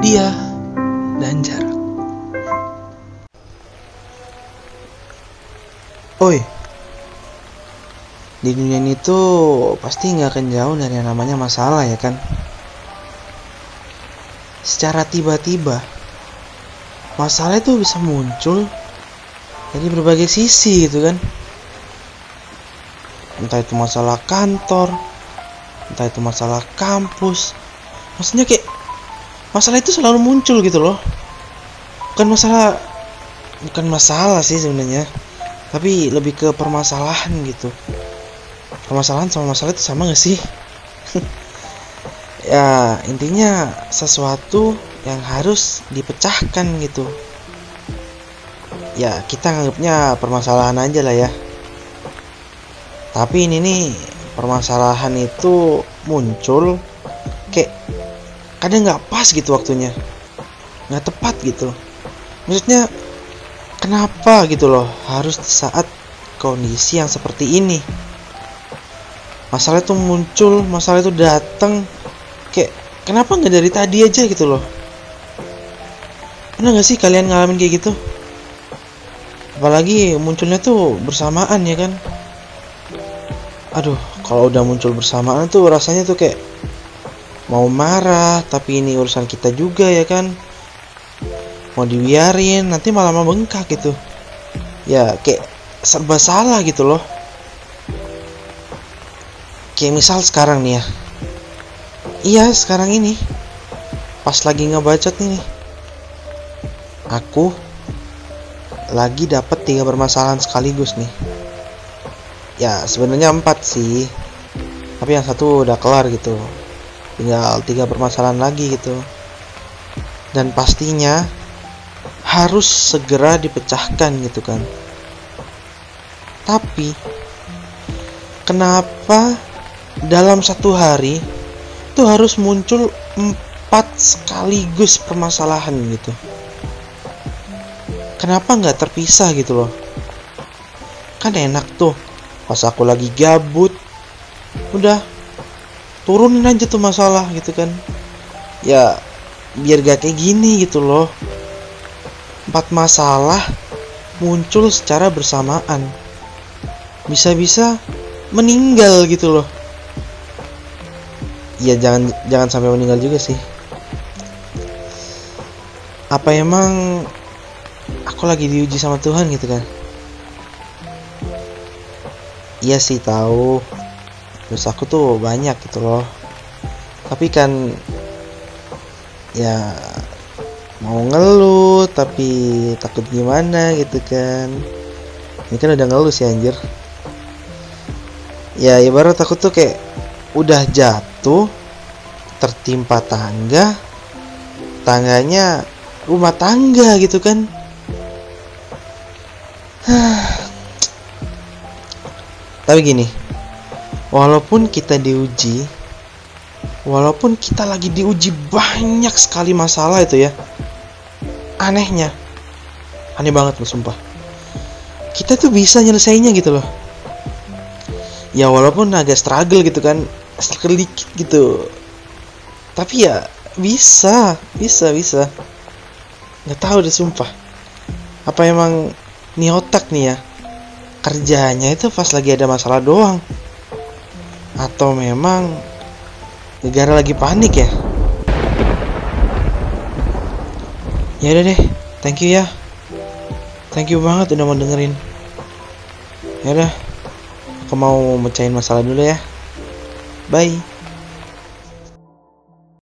dia dan jarak. Oi, di dunia ini tuh pasti nggak akan jauh dari yang namanya masalah ya kan? Secara tiba-tiba, masalah itu bisa muncul dari berbagai sisi gitu kan. Entah itu masalah kantor, entah itu masalah kampus. Maksudnya kayak masalah itu selalu muncul gitu loh. Bukan masalah bukan masalah sih sebenarnya. Tapi lebih ke permasalahan gitu. Permasalahan sama masalah itu sama gak sih? Ya intinya sesuatu yang harus dipecahkan gitu. Ya kita nganggapnya permasalahan aja lah ya. Tapi ini nih permasalahan itu muncul kayak kadang nggak pas gitu waktunya nggak tepat gitu maksudnya Kenapa gitu loh harus saat kondisi yang seperti ini? Masalah itu muncul, masalah itu datang, kayak kenapa nggak dari tadi aja gitu loh? Pernah nggak sih kalian ngalamin kayak gitu? Apalagi munculnya tuh bersamaan ya kan? Aduh, kalau udah muncul bersamaan tuh rasanya tuh kayak mau marah, tapi ini urusan kita juga ya kan? mau dibiarin nanti malah membengkak gitu. Ya kayak serba salah gitu loh. Kayak misal sekarang nih ya. Iya sekarang ini. Pas lagi ngebacot nih aku lagi dapat tiga permasalahan sekaligus nih. Ya sebenarnya empat sih. Tapi yang satu udah kelar gitu tinggal tiga permasalahan lagi gitu. Dan pastinya harus segera dipecahkan gitu kan. Tapi kenapa dalam satu hari itu harus muncul empat sekaligus permasalahan gitu? Kenapa nggak terpisah gitu loh? Kan enak tuh pas aku lagi gabut udah turunin aja tuh masalah gitu kan ya biar gak kayak gini gitu loh empat masalah muncul secara bersamaan. Bisa-bisa meninggal gitu loh. Ya jangan jangan sampai meninggal juga sih. Apa emang aku lagi diuji sama Tuhan gitu kan? Iya sih tahu. Terus aku tuh banyak gitu loh. Tapi kan ya mau ngeluh tapi takut gimana gitu kan. Ini kan udah ngeluh sih anjir. Ya ibarat takut tuh kayak udah jatuh tertimpa tangga tangganya rumah tangga gitu kan. Tapi gini walaupun kita diuji walaupun kita lagi diuji banyak sekali masalah itu ya. Anehnya. Aneh banget loh sumpah. Kita tuh bisa nyelesainnya gitu loh. Ya walaupun agak struggle gitu kan. Struggle dikit gitu. Tapi ya bisa. Bisa bisa. Nggak tahu deh sumpah. Apa emang nih otak nih ya? Kerjanya itu pas lagi ada masalah doang atau memang negara lagi panik ya? Ya udah deh thank you ya. Thank you banget udah mau dengerin. Ya udah aku mau mecahin masalah dulu ya. Bye